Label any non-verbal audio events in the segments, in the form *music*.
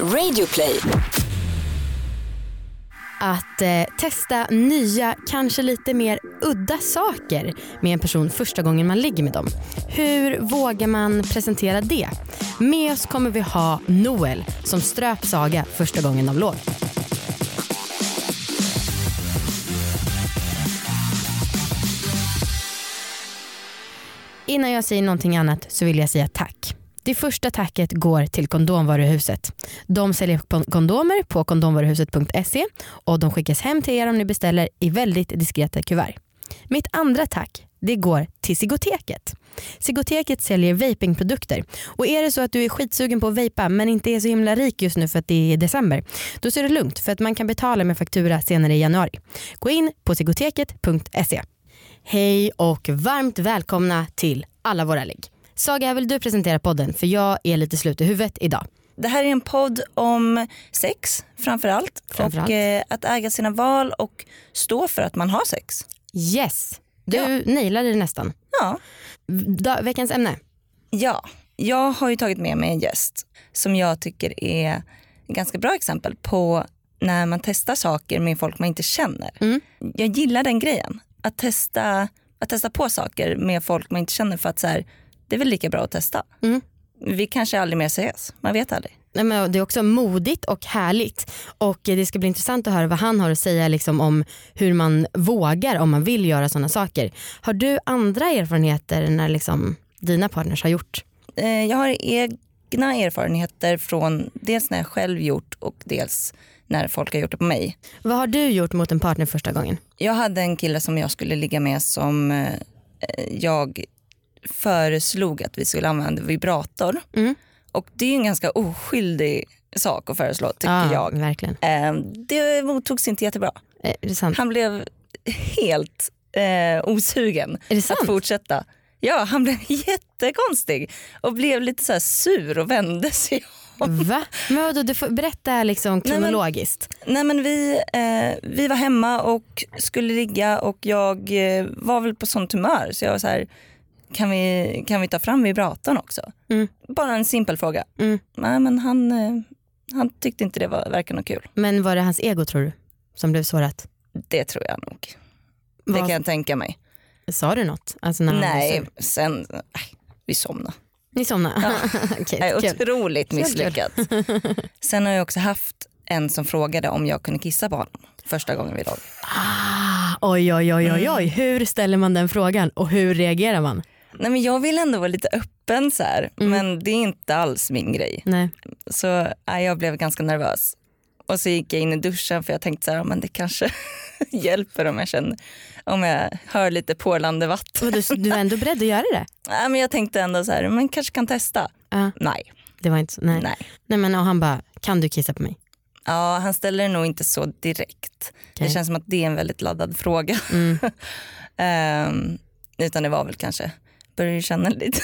Radioplay. Att eh, testa nya, kanske lite mer udda saker med en person första gången man ligger med dem. Hur vågar man presentera det? Med oss kommer vi ha Noel som ströp Saga första gången de låg. Innan jag säger någonting annat så vill jag säga tack. Det första tacket går till Kondomvaruhuset. De säljer kondomer på kondomvaruhuset.se och de skickas hem till er om ni beställer i väldigt diskreta kuvert. Mitt andra tack det går till Sigoteket. Sigoteket säljer vapingprodukter och är det så att du är skitsugen på att vejpa men inte är så himla rik just nu för att det är december då ser det lugnt för att man kan betala med faktura senare i januari. Gå in på sigoteket.se. Hej och varmt välkomna till alla våra ligg. Saga, vill du presentera podden för jag är lite slut i huvudet idag. Det här är en podd om sex framför allt. Framför och eh, att äga sina val och stå för att man har sex. Yes, du Ja. nailade det nästan. Ja. Da, veckans ämne. ja, jag har ju tagit med mig en gäst som jag tycker är ett ganska bra exempel på när man testar saker med folk man inte känner. Mm. Jag gillar den grejen. Att testa, att testa på saker med folk man inte känner för att så här, det är väl lika bra att testa. Mm. Vi kanske aldrig mer ses, man vet aldrig. Nej, men Det är också modigt och härligt och det ska bli intressant att höra vad han har att säga liksom om hur man vågar om man vill göra sådana saker. Har du andra erfarenheter när liksom dina partners har gjort? Eh, Jag har egna erfarenheter från dels när jag själv gjort och dels när folk har gjort det på mig. Vad har du gjort mot en partner första gången? Jag hade en kille som jag skulle ligga med som eh, jag föreslog att vi skulle använda vibrator. Mm. Och det är en ganska oskyldig sak att föreslå tycker Ja, jag. Verkligen. Eh, Det mottogs inte jättebra. Eh? Han blev helt eh, osugen att fortsätta. Ja, han blev jättekonstig och blev lite så sur och vände sig Va? Men vadå, du får berätta liksom men- kronologiskt. Nej men vi, eh, vi var hemma och skulle ligga och jag eh, var väl på sånt humör så jag var så här, kan vi, kan vi ta fram vibratorn också? Mm. Bara en simpel fråga. Mm. Nej men han, eh, han tyckte inte det var, verkade något kul. Men var det hans ego tror du som blev sårat? Det tror jag nog. Det Vad- kan jag tänka mig. Sa du något? Alltså Nej, sen, äh, vi somnade. Ni somnade? Är *laughs* kul. otroligt kul. misslyckat. *laughs* Sen har jag också haft en som frågade om jag kunde kissa på honom första gången vi låg. Ah, oj, oj, oj, oj, oj. Hur ställer man den frågan och hur reagerar man? Nej, men jag vill ändå vara lite öppen så här, Mm. men det är inte alls min grej. Nej. Så nej, jag blev ganska nervös. Och så gick jag in i duschen för jag tänkte så här, men det kanske *laughs* hjälper om jag känner, om jag hör lite porlande vatten. Du, du var ändå beredd att göra det? *laughs* Nej, men jag tänkte ändå så här, men kanske kan testa. Ja, Nej. det var inte så. Nej. nej. Nej men och han bara, kan du kissa på mig? Ja, han ställer det nog inte så direkt. Okej. Det känns som att det är en väldigt laddad fråga. Mm. *laughs* Ehm, utan det var väl kanske, börjar du känna lite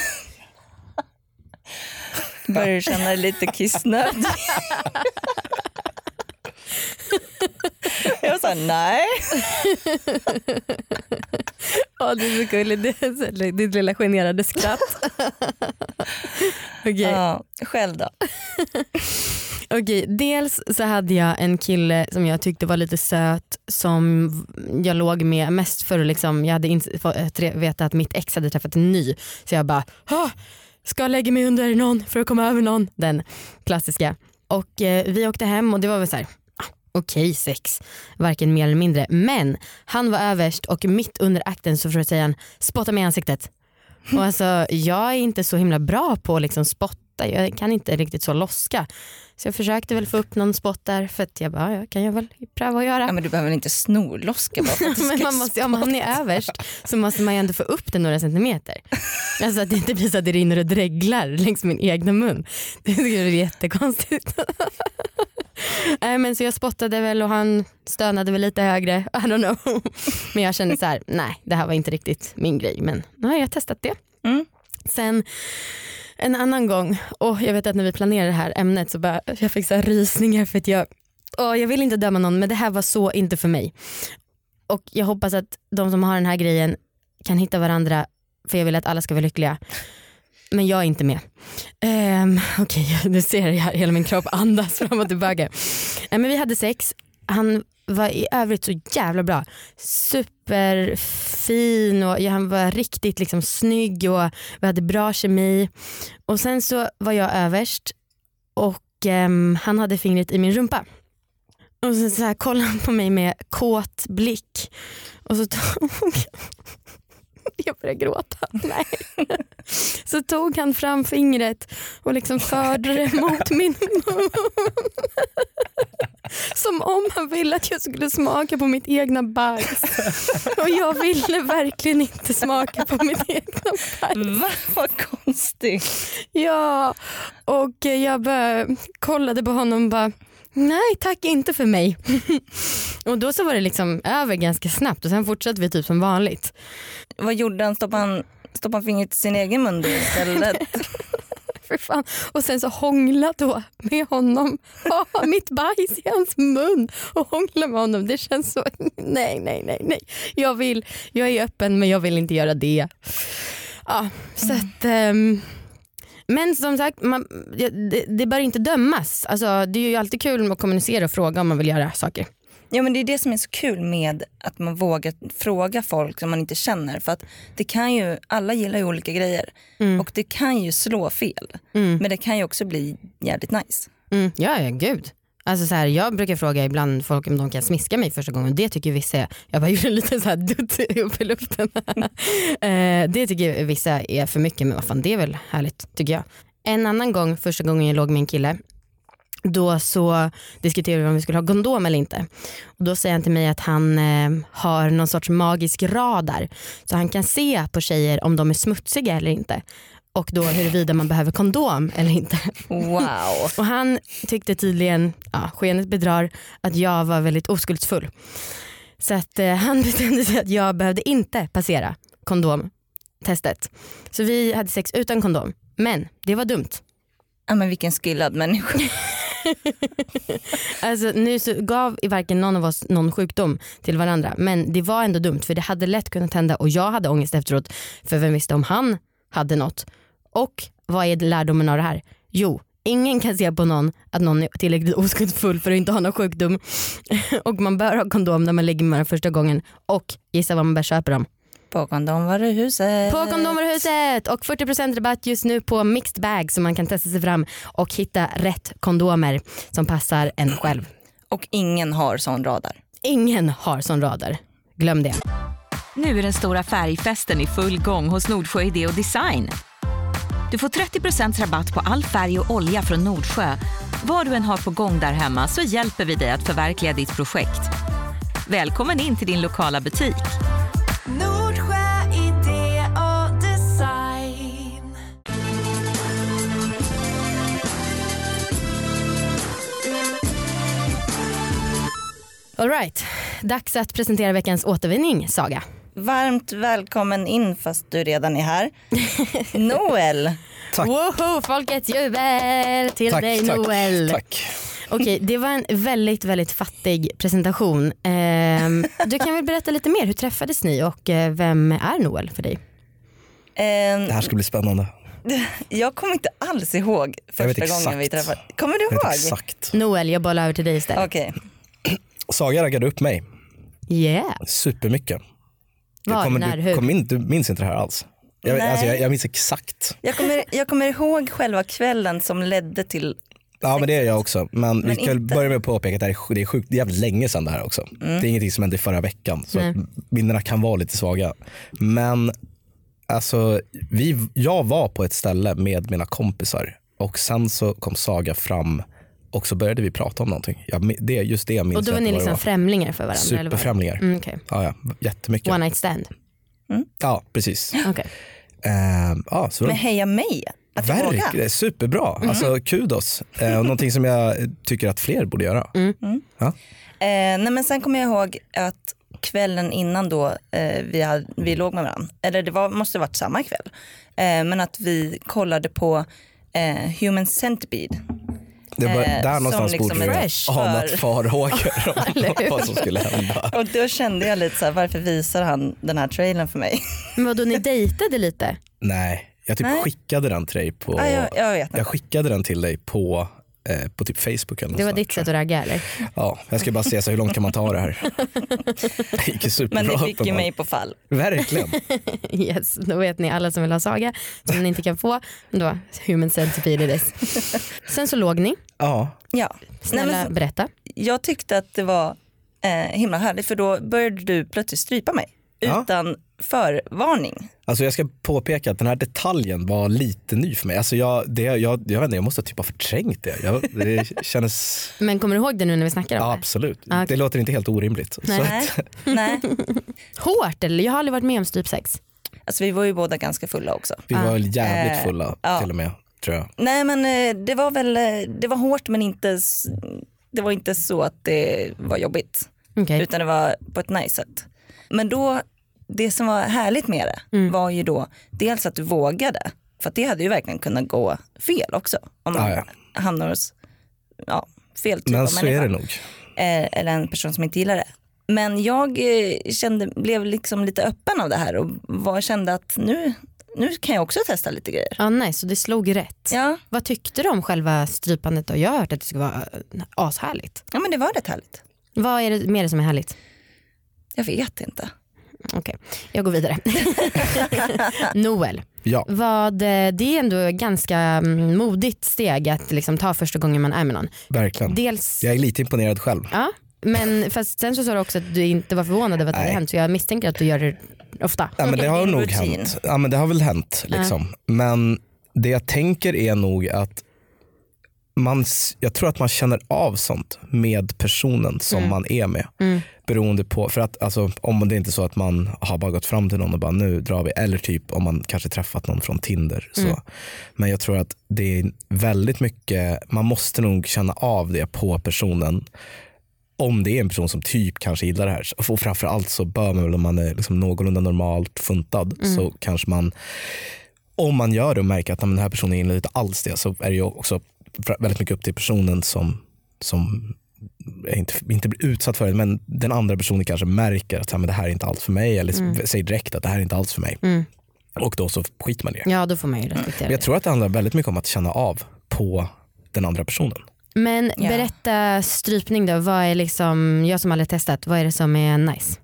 Börjar du känna lite kissnödig? jag sa nej. Ja det är så gulligt, ditt lilla generade skratt. Okej. Ja, själv då? Okej, dels så hade jag en kille som jag tyckte var lite söt som jag låg med mest för att liksom, jag hade inte fått eh, veta att mitt ex hade träffat en ny. Så jag bara, ska lägga mig under någon för att komma över någon. Den klassiska. Och eh, vi åkte hem och det var väl så här, ah, okej sex, varken mer eller mindre. Men han var överst och mitt under akten så försökte han spotta mig i ansiktet. Och alltså, jag är inte så himla bra på att liksom spotta, jag kan inte riktigt så loska. Så jag försökte väl få upp någon spott där för att jag bara, ja, kan jag väl pröva att göra. Ja, men du behöver väl inte snorloska bara för att du *laughs* Men ska man måste, om han är överst så måste man ju ändå få upp det några centimeter. *laughs* Alltså att det inte blir så att det rinner och dreglar längs min egna mun. *laughs* Det är jättekonstigt. Nej, men så jag spottade väl och han stönade väl lite högre. I don't know. Men jag kände så här, nej det här var inte riktigt min grej. Men nu har jag testat det. Mm. Sen en annan gång, och jag vet att när vi planerade det här ämnet så bara, jag fick så här rysningar för att jag, åh, jag vill inte döma någon men det här var så inte för mig. Och jag hoppas att de som har den här grejen kan hitta varandra för jag vill att alla ska vara lyckliga. men jag är inte med. Um, Okej, okay, *laughs* nu ser jag hela min kropp andas fram och tillbaka. Uh, men vi hade sex, han var i övrigt så jävla bra. Superfin och han var riktigt liksom snygg och vi hade bra kemi. Och sen så var jag överst och eh, han hade fingret i min rumpa. Och så, så här, kollade han på mig med kåt blick och så tog *laughs* jag började gråta. *laughs* Nej. Så tog han fram fingret och liksom förde det mot min mun. *laughs* Som om han ville att jag skulle smaka på mitt egna bajs. Och jag ville verkligen inte smaka på mitt egna bajs. Va? Vad konstigt. Ja, och jag bara kollade på honom och bara Nej tack inte för mig. *laughs* och då så var det liksom över ganska snabbt och sen fortsatte vi typ som vanligt. Vad gjorde han? Stoppade han, stoppade han fingret i sin egen mun istället? *laughs* För fan. Och sen så hångla då med honom. Ha mitt bajs i hans mun och hångla med honom. Det känns så, nej nej nej nej. Jag vill, jag är öppen men jag vill inte göra det. Ja, så att, um, men som sagt, man, det, det bör inte dömas. Alltså, det är ju alltid kul att kommunicera och fråga om man vill göra saker. Ja men det är det som är så kul med att man vågar fråga folk som man inte känner. För att det kan ju, alla gillar ju olika grejer mm. och det kan ju slå fel. Mm. Men det kan ju också bli jävligt nice. Mm. Ja, ja gud. Alltså så här, jag brukar fråga ibland folk om de kan smiska mig första gången. Det tycker vissa, jag bara *laughs* gjorde lite så här dutt upp i luften. *laughs* Eh, det tycker vissa är för mycket men vad fan det är väl härligt tycker jag. En annan gång, första gången jag låg med en kille, då så diskuterade vi om vi skulle ha kondom eller inte. Och då säger han till mig att han eh, har någon sorts magisk radar. Så han kan se på tjejer om de är smutsiga eller inte och då huruvida man behöver kondom eller inte. Wow. *laughs* och han tyckte tydligen, ja, skenet bedrar, att jag var väldigt oskuldsfull. Så att eh, han *laughs* bestämde sig att jag behövde inte passera kondomtestet. Så vi hade sex utan kondom. Men det var dumt. Ja men vilken skillad människa. *laughs* *laughs* alltså, nu så gav varken någon av oss någon sjukdom till varandra men det var ändå dumt för det hade lätt kunnat hända och jag hade ångest efteråt för vem visste om han hade något och vad är lärdomen av det här? Jo, ingen kan se på någon att någon är tillräckligt *laughs* oskuldsfull för att inte ha någon sjukdom. *laughs* och man bör ha kondom när man lägger med den första gången. Och gissa vad man bör köpa dem? På kondomvaruhuset. På kondomvaruhuset och 40% rabatt just nu på mixed bag så man kan testa sig fram och hitta rätt kondomer som passar en själv. Och ingen har sån radar. Ingen har sån radar. Glöm det. Nu är den stora färgfesten i full gång hos Nordsjö Idé och Design. Du får 30% rabatt på all färg och olja från Nordsjö. Vad du än har på gång där hemma så hjälper vi dig att förverkliga ditt projekt. Välkommen in till din lokala butik. Alright, dags att presentera veckans återvinning, Saga. Varmt välkommen in fast du redan är här. *laughs* Noel. Tack. Woho, folkets jubel till tack, dig tack, Noel. Tack. Okej, det var en väldigt, väldigt fattig presentation. Eh, *laughs* du kan väl berätta lite mer, hur träffades ni och eh, vem är Noel för dig? Eh, det här ska bli spännande. *laughs* Jag kommer inte alls ihåg första gången vi träffades. Kommer du ihåg? Exakt. Noel, jag bollar över till dig istället. Okay. Saga raggade upp mig. Yeah. Supermycket. Var, kommer, när, du? Kom in, du minns inte det här alls? Jag, alltså, jag, jag minns exakt. Jag kommer, jag kommer ihåg själva kvällen som ledde till Ja men det är jag också. Men, men vi kan börja med att påpeka att det är, det är sjukt, det är jävligt länge sedan det här också. Mm. Det är ingenting som hände förra veckan. Så minnena kan vara lite svaga. Men alltså, vi, jag var på ett ställe med mina kompisar och sen så kom Saga fram och så började vi prata om någonting. Jag, det, just det minns Och då var ni liksom var. främlingar för varandra? Superfrämlingar. Mm, okay. ja, ja, jättemycket. One night stand? Mm. Ja precis. Okay. Uh, ja, så Men heja mig att Verkligen, superbra. Mm. Alltså kudos. Eh, och någonting som jag tycker att fler borde göra. Mm. Mm. Ja. Eh, nej men sen kommer jag ihåg att kvällen innan då eh, vi, hade, vi låg med varandra, eller det var, måste ha varit samma kväll, eh, men att vi kollade på eh, Human Centipede. Det var, eh, där någonstans liksom borde vi ha anat farhågor *laughs* om vad som skulle hända. Och då kände jag lite så här, varför visar han den här trailern för mig? *laughs* Men vadå, ni dejtade lite? Nej, Jag typ skickade den till dig på, ja, jag, jag, vet jag skickade den till dig på eh, på typ Facebook. Eller det var ditt sätt att ragga eller? Ja, jag ska bara se så hur långt kan man ta det här. Det gick superbra. Men det fick ju mig på fall. Verkligen. *laughs* yes, då vet ni alla som vill ha Saga som ni inte kan få. Då, human centipede it is. Sen så låg ni. Ja. ja. Snälla Nej, berätta. Jag tyckte att det var eh, himla härligt för då började du plötsligt strypa mig ja. utan förvarning. Alltså jag ska påpeka att den här detaljen var lite ny för mig. Alltså jag, det, jag, jag, vet inte, jag måste typ ha förträngt det. Jag, det *laughs* kändes... Men kommer du ihåg det nu när vi snackar om ja, det? Absolut. Okay. Det låter inte helt orimligt. Nej. Att... Nej. *laughs* Hårt eller? Jag har aldrig varit med om strypsex. Alltså vi var ju båda ganska fulla också. Vi var jävligt eh, fulla uh, till och med tror jag. Nej men eh, det var väl, eh, det var hårt men inte, det var inte så att det var jobbigt. Okay. Utan det var på ett nice sätt. Men då det som var härligt med det mm. var ju då dels att du vågade. För det hade ju verkligen kunnat gå fel också. Om man ah, ja. hamnar hos ja, fel typ Men av så är det nog. Eh, eller en person som inte gillar det. Men jag eh, kände, blev liksom lite öppen av det här och var, kände att nu, nu kan jag också testa lite grejer. Ja, nice, så det slog rätt. Ja. Vad tyckte du om själva strypandet då? Jag har hört att det skulle vara eh, ashärligt. Ja men det var rätt härligt. Vad är det mer som är härligt? Jag vet inte. Okej, okay. jag går vidare. *laughs* Noel, ja. vad, det är ändå ganska mm, modigt steg att liksom ta första gången man är med någon. Verkligen. Dels... Jag är lite imponerad själv. Ja, men fast sen så sa du också att du inte var förvånad över att det hade hänt så jag misstänker att du gör det ofta. Ja, men det har nog hänt. Ja, men det har väl hänt. Liksom. Ja. Men det jag tänker är nog att man, jag tror att man känner av sånt med personen som mm. man är med. Mm. Beroende på, för att alltså, om det är inte är så att man har bara gått fram till någon och bara nu drar vi, eller typ om man kanske träffat någon från Tinder. Så. Mm. Men jag tror att det är väldigt mycket, man måste nog känna av det på personen om det är en person som typ kanske gillar det här. Och framförallt så bör man väl om man är liksom någorlunda normalt funtad mm. så kanske man om man gör det och märker att den här personen gillar inte alls det så är det ju också väldigt mycket upp till personen som, som inte, inte blir utsatt för det, men den andra personen kanske märker att men det här är inte alls för mig eller mm. säger direkt att det här är inte alls för mig. Mm. Och då så skiter man i det. Ja, då får man ju respektera men Jag tror att det handlar väldigt mycket om att känna av på den andra personen. Men berätta strypning då, vad är liksom, jag som aldrig testat, vad är det som är nice?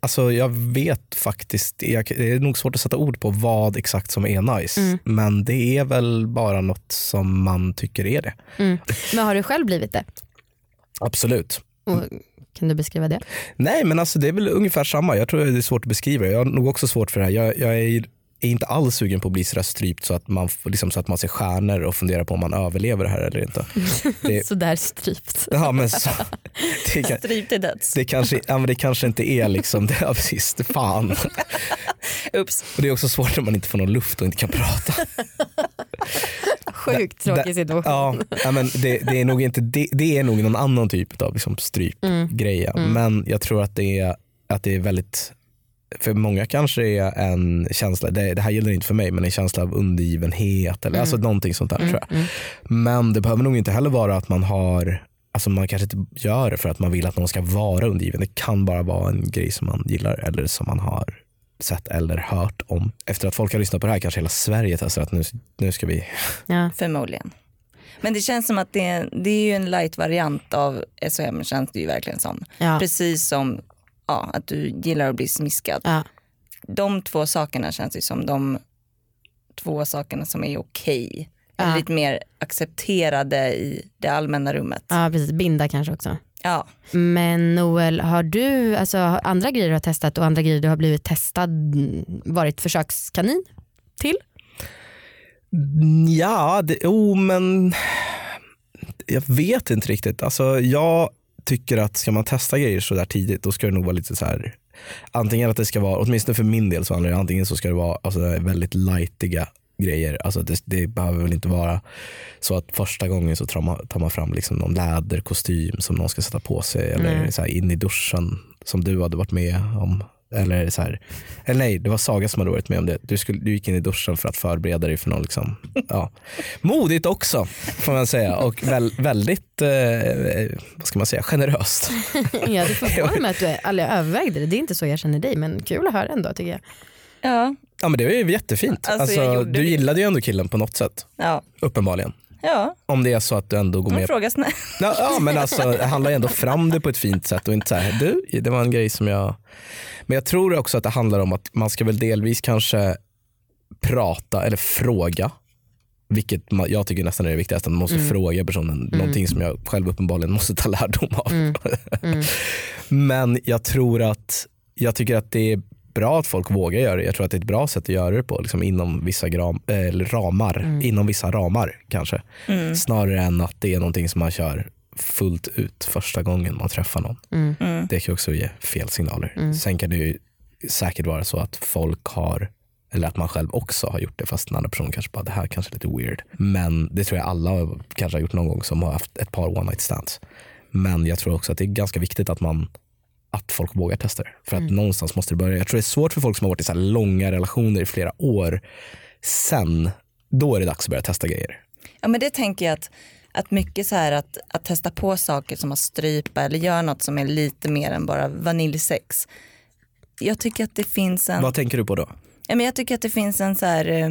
Alltså jag vet faktiskt, det är nog svårt att sätta ord på vad exakt som är nice. Mm. Men det är väl bara något som man tycker är det. Mm. Men har du själv blivit det? Absolut. Och, kan du beskriva det? Nej men alltså det är väl ungefär samma. Jag tror det är svårt att beskriva. Jag har nog också svårt för det här. Jag, jag är är inte alls sugen på att bli sådär strypt så att, man, liksom, så att man ser stjärnor och funderar på om man överlever det här eller inte. Det, *laughs* sådär strypt. Ja, men så, *laughs* det kan, strypt till döds. Det kanske, ja, men det kanske inte är liksom, det, ja, precis, fan. *laughs* Ups. Och det är också svårt när man inte får någon luft och inte kan prata. Sjukt tråkig situation. Ja, ja, men det, det, är nog inte, det, det, är nog någon annan typ av liksom strypgrej. Mm. Mm. Men jag tror att det är, att det är väldigt för många kanske är en känsla, det, det, här gäller inte för mig, men en känsla av undergivenhet eller mm. alltså någonting sånt där mm, tror jag. Mm. Men det behöver nog inte heller vara att man har Alltså man kanske inte gör det för att man vill att någon ska vara undergiven. Det kan bara vara en grej som man gillar eller som man har sett eller hört om. Efter att folk har lyssnat på det här kanske hela Sverige testar att nu, nu ska vi... Ja. *laughs* Förmodligen. Men det känns som att det, det är ju en light-variant av SHM känns det ju verkligen som. Ja. Precis som ja, att du gillar att bli smiskad. Ja. De två sakerna känns ju som de två sakerna som är okej. Ja. Lite mer accepterade i det allmänna rummet. Ja precis, binda kanske också. Ja. Men Noel, har du alltså, andra grejer du har testat och andra grejer du har blivit testad, varit försökskanin till? Ja, det, oh, men jag vet inte riktigt. Alltså, jag tycker att ska man testa grejer så där tidigt då ska det nog vara lite så här antingen att det ska vara, åtminstone för min del så handlar det antingen så ska det vara alltså, väldigt lightiga grejer. Alltså det, det, behöver väl inte vara så att första gången så tar man, tar man fram liksom någon läderkostym som någon ska sätta på sig eller mm. så in i duschen som du hade varit med om eller, så här, eller nej, det var Saga som hade varit med om det. Du, skulle, du gick in i duschen för att förbereda dig för något liksom, ja. modigt också får man säga och väl, väldigt, eh, vad ska man säga, generöst. *laughs* ja, det förvånar mig att du aldrig övervägde det. Det är inte så jag känner dig men kul att höra ändå tycker jag. Ja, Ja men det är ju jättefint. Alltså, alltså, du det. gillade ju ändå killen på något sätt. Ja, Uppenbarligen. Ja Om det är så att du ändå går med frågar snällt. *laughs* Ja, ja men alltså han la ju ändå fram det på ett fint sätt och inte så här, du det var en grej som jag Men jag tror också att det handlar om att man ska väl delvis kanske prata eller fråga vilket jag tycker nästan är det viktigaste, att man måste Mm. fråga personen. Någonting som jag själv uppenbarligen måste ta *laughs* lärdom av. Mm. *laughs* Men jag tror att, jag tycker att det är bra att folk vågar göra det. Jag tror att det är ett bra sätt att göra det på, liksom inom vissa gram, eller ramar. Mm. Inom vissa ramar kanske. Snarare än att det är någonting som man kör fullt ut första gången man träffar någon. Mm. Det kan också ge fel signaler. Sen kan det ju säkert vara så att folk har eller att man själv också har gjort det fast den andra personen kanske bara det här kanske är lite weird. Men det tror jag alla kanske har gjort någon gång som har haft ett par one night stands. Men jag tror också att det är ganska viktigt att man att folk vågar testa det. För att någonstans måste det börja. Jag tror det är svårt för folk som har varit i så här långa relationer i flera år. Sen, då är det dags att börja testa grejer. Ja men det tänker jag att, att mycket så här att, att testa på saker som att strypa eller göra något som är lite mer än bara vaniljsex. Jag tycker att det finns en, Vad tänker du på då? ja, men jag tycker att det finns en så här eh,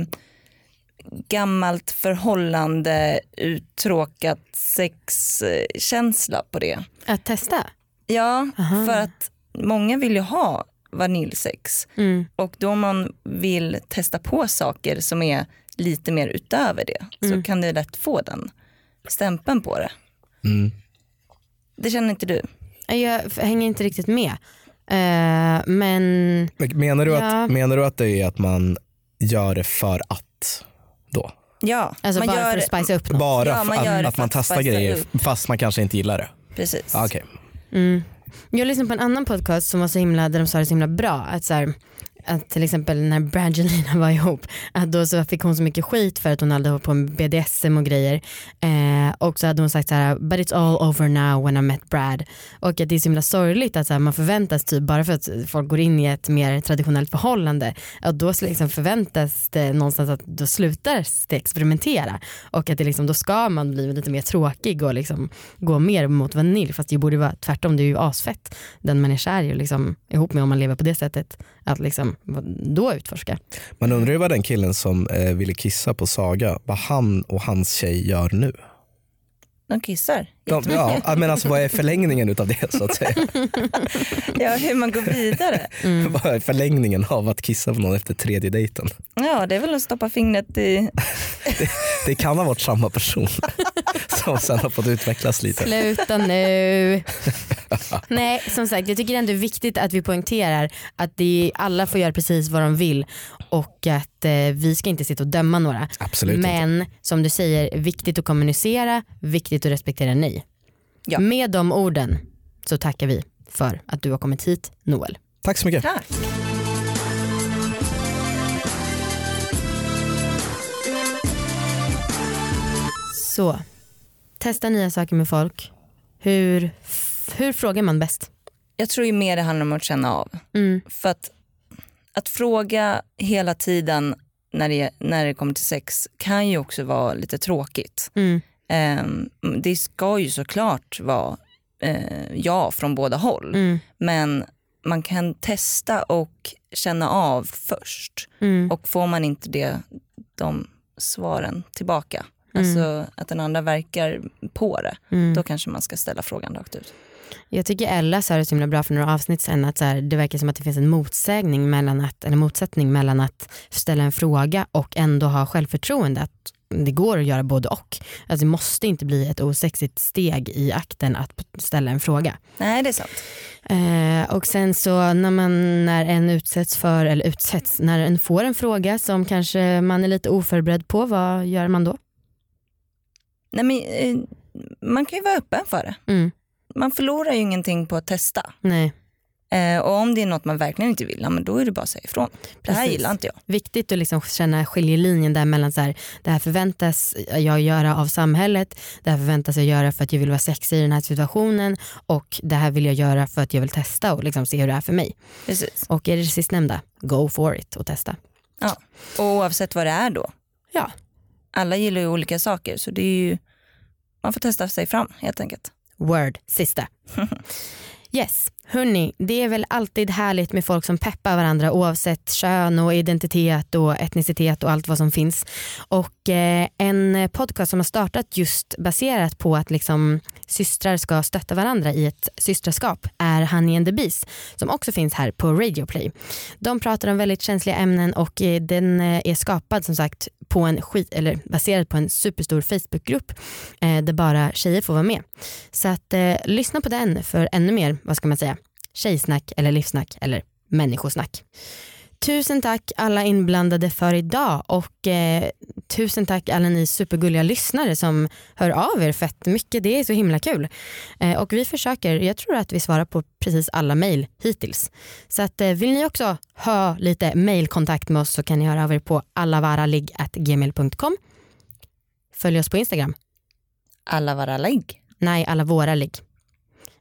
gammalt förhållande, uttråkat sexkänsla på det. Att testa? Ja, Aha. för att många vill ju ha vaniljsex Mm. och då man vill testa på saker som är lite mer utöver det så kan det lätt få den stämpeln på det. Mm. Det känner inte du? Jag hänger inte riktigt med. Eh, men Men Menar du, Ja. att, menar du att det är att man gör det för att då? Ja, alltså man bara gör för att spicea upp något. Bara Ja, man att, det att man testar grejer upp. fast man kanske inte gillar det? precis. Ah, Okej. Mm. Jag lyssnade på en annan podcast som var så himla, där de sa det så himla bra. Att, så här, att till exempel när Brangelina var ihop, att då så fick hon så mycket skit för att hon hade hållit på med BDSM och grejer. Eh, och så hade hon sagt så här, but it's all over now when I met Brad. Och att det är så himla sorgligt att så här, man förväntas typ, bara för att folk går in i ett mer traditionellt förhållande, att då liksom förväntas det någonstans att då slutar det experimentera. Och att det liksom, då ska man bli lite mer tråkig och liksom gå mer mot vanilj. Fast det borde vara tvärtom, det är ju asfett. Den man är kär i och liksom ihop med om man lever på det sättet. Att liksom, då utforska. Man undrar ju vad den killen som eh, ville kissa på Saga, vad han och hans tjej gör nu. De kissar. De, ja, men alltså, vad är förlängningen utav det så att säga? *laughs* Ja, hur man går vidare. Vad är förlängningen av att kissa på någon efter tredje dejten? Ja, det är väl att stoppa fingret i... *laughs* Det kan ha varit samma person *laughs* som sen har fått utvecklas lite. Sluta nu. *laughs* Nej som sagt jag tycker ändå det är viktigt att vi poängterar att det, alla får göra precis vad de vill och att eh, vi ska inte sitta och döma några. Absolut inte. Men som du säger, viktigt att kommunicera, viktigt att respektera nej. Ja. Med de orden så tackar vi för att du har kommit hit Noel. Tack så mycket. Tack. Så, testa nya saker med folk. Hur, hur frågar man bäst? Jag tror ju mer det handlar om att känna av. Mm. För att, att fråga hela tiden när det, när det kommer till sex kan ju också vara lite tråkigt. Mm. Ehm, det ska ju såklart vara eh, ja från båda håll. Mm. Men man kan testa och känna av först. Mm. Och får man inte det, de svaren tillbaka, alltså att den andra verkar på det, Mm. då kanske man ska ställa frågan rakt ut. Jag tycker Ella sa det så himla bra för några avsnitt sen att så här, det verkar som att det finns en motsägning mellan att, eller motsättning mellan att ställa en fråga och ändå ha självförtroende. Att det går att göra både och. Alltså det måste inte bli ett osexigt steg i akten att ställa en fråga. Nej det är sant. Eh, och sen så när, man, när en utsätts för, eller utsätts, när en får en fråga som kanske man är lite oförberedd på, vad gör man då? Nej, men, eh, man kan ju vara öppen för det. Mm. Man förlorar ju ingenting på att testa. Nej. Eh, och om det är något man verkligen inte vill, ja, men då är det bara att säga ifrån. Det här Precis. gillar inte jag. viktigt att liksom känna skiljelinjen där mellan så här, det här förväntas jag göra av samhället, det här förväntas jag göra för att jag vill vara sexig i den här situationen och det här vill jag göra för att jag vill testa och liksom se hur det är för mig. Precis. Och är det det sistnämnda, go for it och testa. Ja. Och oavsett vad det är då. Ja. Alla gillar ju olika saker så det är ju, man får testa sig fram helt enkelt. Word, sista. *laughs* Yes, Hörni, det är väl alltid härligt med folk som peppar varandra oavsett kön och identitet och etnicitet och allt vad som finns. Och eh, en podcast som har startat just baserat på att liksom systrar ska stötta varandra i ett systraskap är Honey and the Bees som också finns här på Radio Play. De pratar om väldigt känsliga ämnen och eh, den eh, är skapad som sagt på en skit, eller baserad på en superstor Facebookgrupp eh, där bara tjejer får vara med. Så att eh, lyssna på den för ännu mer, vad ska man säga, tjejsnack eller livsnack eller människosnack. Tusen tack alla inblandade för idag och eh, tusen tack alla ni supergulliga lyssnare som hör av er fett mycket. Det är så himla kul. Eh, och vi försöker, jag tror att vi svarar på precis alla mejl hittills. Så att, eh, vill ni också ha lite mejlkontakt med oss så kan ni höra av er på allavaraligg.gmail.com. Följ oss på Instagram. Alla våra ligg? Nej, alla våra ligg.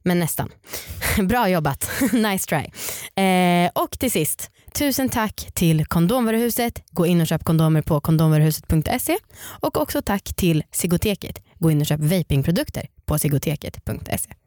Men nästan. *laughs* Bra jobbat. *laughs* nice try. Eh, och till sist, tusen tack till Kondomvaruhuset. Gå in och köp kondomer på kondomvaruhuset.se och också tack till Sigoteket. Gå in och köp vapingprodukter på sigoteket.se.